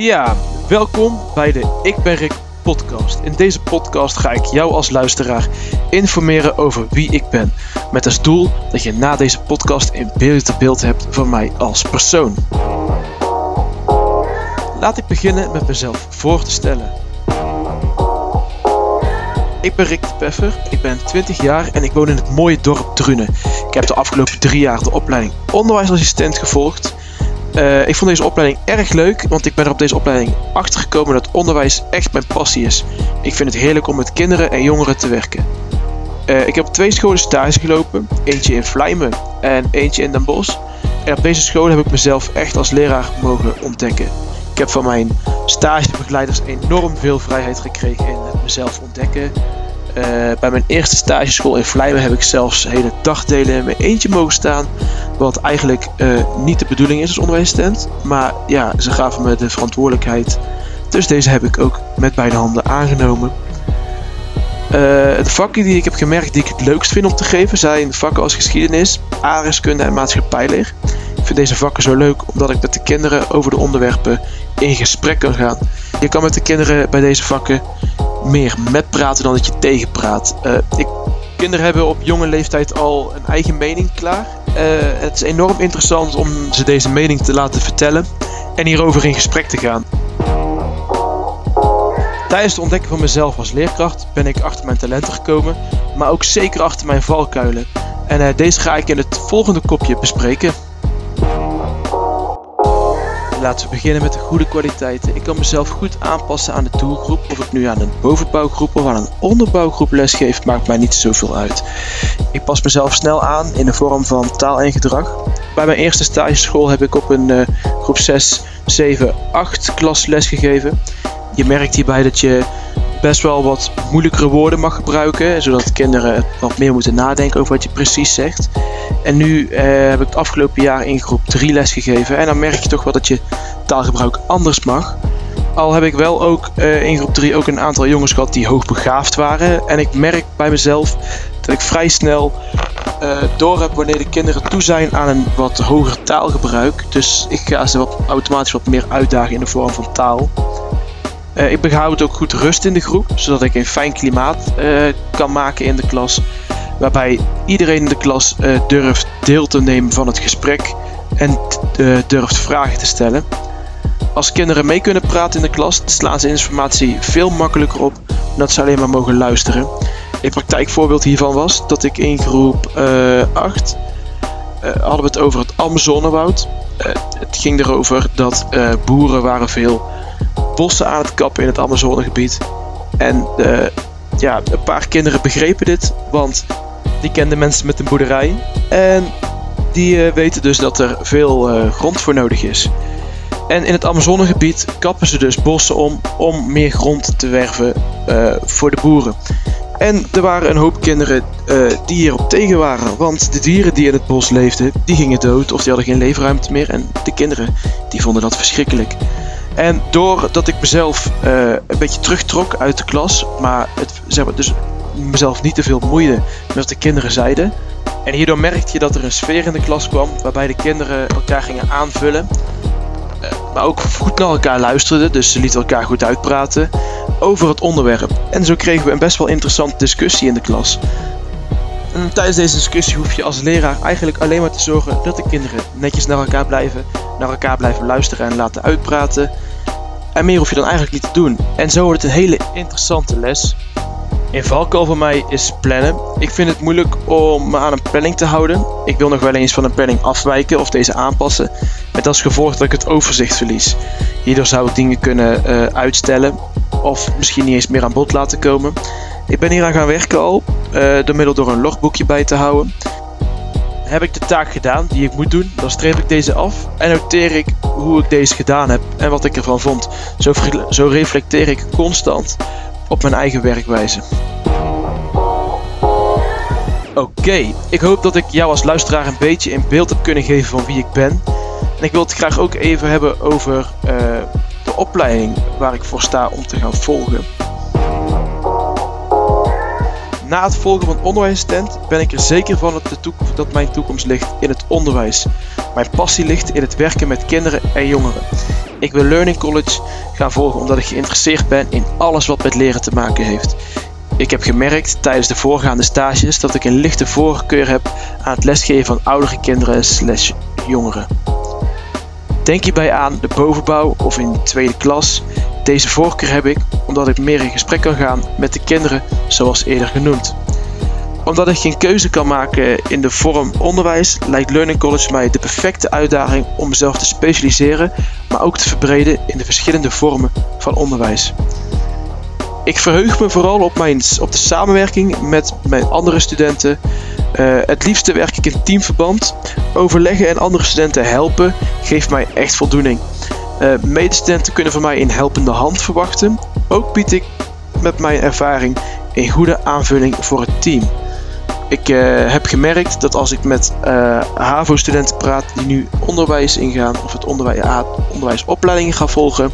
Ja, welkom bij de Ik ben Rick podcast. In deze podcast ga ik jou als luisteraar informeren over wie ik ben. Met als doel dat je na deze podcast een beter beeld hebt van mij als persoon. Laat ik beginnen met mezelf voor te stellen. Ik ben Rick de Peffer, ik ben 20 jaar en ik woon in het mooie dorp Drunen. Ik heb de afgelopen drie jaar de opleiding onderwijsassistent gevolgd uh, ik vond deze opleiding erg leuk, want ik ben er op deze opleiding achter gekomen dat onderwijs echt mijn passie is. Ik vind het heerlijk om met kinderen en jongeren te werken. Uh, ik heb op twee scholen stage gelopen, eentje in Vlijmen en eentje in Den Bosch. En op deze scholen heb ik mezelf echt als leraar mogen ontdekken. Ik heb van mijn stagebegeleiders enorm veel vrijheid gekregen in het mezelf ontdekken, uh, bij mijn eerste stageschool in Vlijmen heb ik zelfs hele dagdelen in mijn eentje mogen staan. Wat eigenlijk uh, niet de bedoeling is als onderwijsassistent. Maar ja, ze gaven me de verantwoordelijkheid. Dus deze heb ik ook met beide handen aangenomen. De vakken die ik heb gemerkt die ik het leukst vind om te geven zijn vakken als geschiedenis, aardrijkskunde en maatschappijleer. Ik vind deze vakken zo leuk omdat ik met de kinderen over de onderwerpen in gesprek kan gaan. Je kan met de kinderen bij deze vakken meer met praten dan dat je tegen praat. Uh, ik, kinderen hebben op jonge leeftijd al een eigen mening klaar. Uh, het is enorm interessant om ze deze mening te laten vertellen en hierover in gesprek te gaan. Tijdens het ontdekken van mezelf als leerkracht ben ik achter mijn talenten gekomen, maar ook zeker achter mijn valkuilen. En uh, deze ga ik in het volgende kopje bespreken. Laten we beginnen met de goede kwaliteiten. Ik kan mezelf goed aanpassen aan de doelgroep. Of ik nu aan een bovenbouwgroep of aan een onderbouwgroep lesgeef, maakt mij niet zoveel uit. Ik pas mezelf snel aan in de vorm van taal en gedrag. Bij mijn eerste stageschool heb ik op een uh, groep 6, 7, 8 klas lesgegeven. Je merkt hierbij dat je best wel wat moeilijkere woorden mag gebruiken, zodat kinderen wat meer moeten nadenken over wat je precies zegt. En nu eh, heb ik het afgelopen jaar in groep 3 les gegeven en dan merk je toch wel dat je taalgebruik anders mag. Al heb ik wel ook uh, in groep 3 ook een aantal jongens gehad die hoogbegaafd waren. En ik merk bij mezelf dat ik vrij snel uh, door heb wanneer de kinderen toe zijn aan een wat hoger taalgebruik. Dus ik ga ze wat, automatisch wat meer uitdagen in de vorm van taal. Uh, ik behoud ook goed rust in de groep, zodat ik een fijn klimaat uh, kan maken in de klas. Waarbij iedereen in de klas uh, durft deel te nemen van het gesprek en durft vragen te stellen. Als kinderen mee kunnen praten in de klas, slaan ze informatie veel makkelijker op dan dat ze alleen maar mogen luisteren. Een praktijkvoorbeeld hiervan was dat ik in groep 8 hadden we het over het Amazonewoud. het ging erover dat boeren waren veel bossen aan het kappen in het Amazonegebied. En uh, ja, een paar kinderen begrepen dit, want die kenden mensen met een boerderij. En die uh, weten dus dat er veel uh, grond voor nodig is. En in het Amazonegebied kappen ze dus bossen om om meer grond te werven voor de boeren. En er waren een hoop kinderen die hierop tegen waren. Want de dieren die in het bos leefden, die gingen dood of die hadden geen leefruimte meer. En de kinderen die vonden dat verschrikkelijk. En doordat ik mezelf uh, een beetje terugtrok uit de klas, maar het, zeg maar, dus mezelf niet te veel moeide met wat de kinderen zeiden. En hierdoor merkte je dat er een sfeer in de klas kwam waarbij de kinderen elkaar gingen aanvullen. Uh, maar ook goed naar elkaar luisterden, dus ze lieten elkaar goed uitpraten over het onderwerp. En zo kregen we een best wel interessante discussie in de klas. En tijdens deze discussie hoef je als leraar eigenlijk alleen maar te zorgen dat de kinderen netjes naar elkaar blijven, naar elkaar blijven luisteren en laten uitpraten. En meer hoef je dan eigenlijk niet te doen. En zo wordt het een hele interessante les. Een valkuil voor mij is plannen. Ik vind het moeilijk om me aan een planning te houden. Ik wil nog wel eens van een planning afwijken of deze aanpassen. Met als gevolg dat ik het overzicht verlies. Hierdoor zou ik dingen kunnen uh, uitstellen of misschien niet eens meer aan bod laten komen. Ik ben hier aan gaan werken al, uh, door middel door een logboekje bij te houden. Heb ik de taak gedaan die ik moet doen, dan streep ik deze af en noteer ik hoe ik deze gedaan heb en wat ik ervan vond. Zo, zo reflecteer ik constant op mijn eigen werkwijze. Oké, ik hoop dat ik jou als luisteraar een beetje een beeld heb kunnen geven van wie ik ben. En ik wil het graag ook even hebben over uh, de opleiding waar ik voor sta om te gaan volgen. Na het volgen van onderwijsassistent ben ik er zeker van dat, de dat mijn toekomst ligt in het onderwijs. Mijn passie ligt in het werken met kinderen en jongeren. Ik wil Learning College gaan volgen omdat ik geïnteresseerd ben in alles wat met leren te maken heeft. Ik heb gemerkt tijdens de voorgaande stages dat ik een lichte voorkeur heb aan het lesgeven van oudere kinderen slash jongeren. Denk hierbij aan de bovenbouw of in de tweede klas. Deze voorkeur heb ik omdat ik meer in gesprek kan gaan met de kinderen zoals eerder genoemd. Omdat ik geen keuze kan maken in de vorm onderwijs, lijkt Learning College mij de perfecte uitdaging om mezelf te specialiseren, maar ook te verbreden in de verschillende vormen van onderwijs. Ik verheug me vooral op, mijn, op de samenwerking met mijn andere studenten. Uh, het liefste werk ik in teamverband. Overleggen en andere studenten helpen geeft mij echt voldoening. Uh, medestudenten kunnen van mij een helpende hand verwachten. Ook bied ik met mijn ervaring een goede aanvulling voor het team. Ik uh, heb gemerkt dat als ik met HAVO-studenten praat die nu onderwijs ingaan of het onderwijs, onderwijsopleidingen gaan volgen,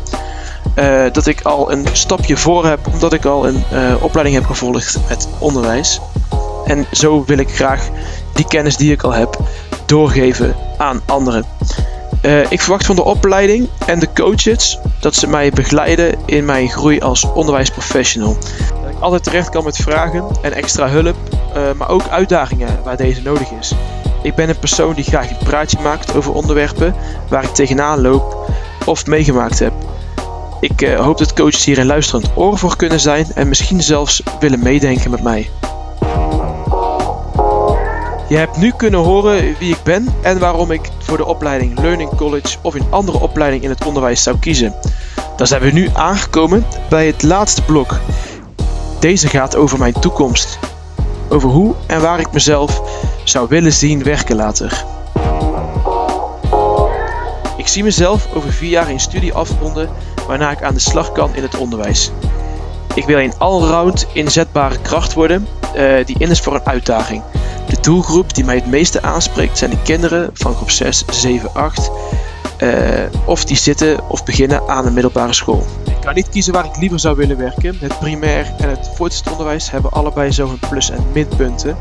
dat ik al een stapje voor heb, omdat ik al een opleiding heb gevolgd met onderwijs. En zo wil ik graag die kennis die ik al heb doorgeven aan anderen. Uh, ik verwacht van de opleiding en de coaches dat ze mij begeleiden in mijn groei als onderwijsprofessional. Dat ik altijd terecht kan met vragen en extra hulp, maar ook uitdagingen waar deze nodig is. Ik ben een persoon die graag een praatje maakt over onderwerpen waar ik tegenaan loop of meegemaakt heb. Ik uh, hoop dat coaches hier een luisterend oor voor kunnen zijn en misschien zelfs willen meedenken met mij. Je hebt nu kunnen horen wie ik ben en waarom ik voor de opleiding Learning College of een andere opleiding in het onderwijs zou kiezen. Dan zijn we nu aangekomen bij het laatste blok. Deze gaat over mijn toekomst. Over hoe en waar ik mezelf zou willen zien werken later. Ik zie mezelf over vier jaar in studie afronden waarna ik aan de slag kan in het onderwijs. Ik wil een allround inzetbare kracht worden uh, die in is voor een uitdaging. De doelgroep die mij het meeste aanspreekt zijn de kinderen van groep 6, 7, 8 uh, of die zitten of beginnen aan een middelbare school. Ik kan niet kiezen waar ik liever zou willen werken. Het primair en het voortgezet onderwijs hebben allebei zo hun plus- en minpunten.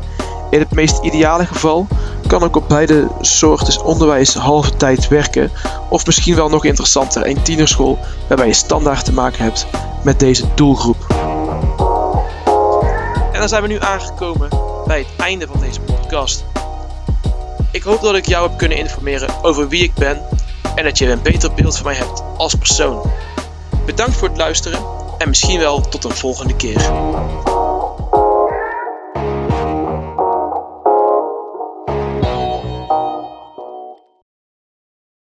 In het meest ideale geval kan ik op beide soorten onderwijs halve tijd werken. Of misschien wel nog interessanter, een tienerschool waarbij je standaard te maken hebt met deze doelgroep. En dan zijn we nu aangekomen bij het einde van deze podcast. Ik hoop dat ik jou heb kunnen informeren over wie ik ben en dat je een beter beeld van mij hebt als persoon. Bedankt voor het luisteren en misschien wel tot een volgende keer.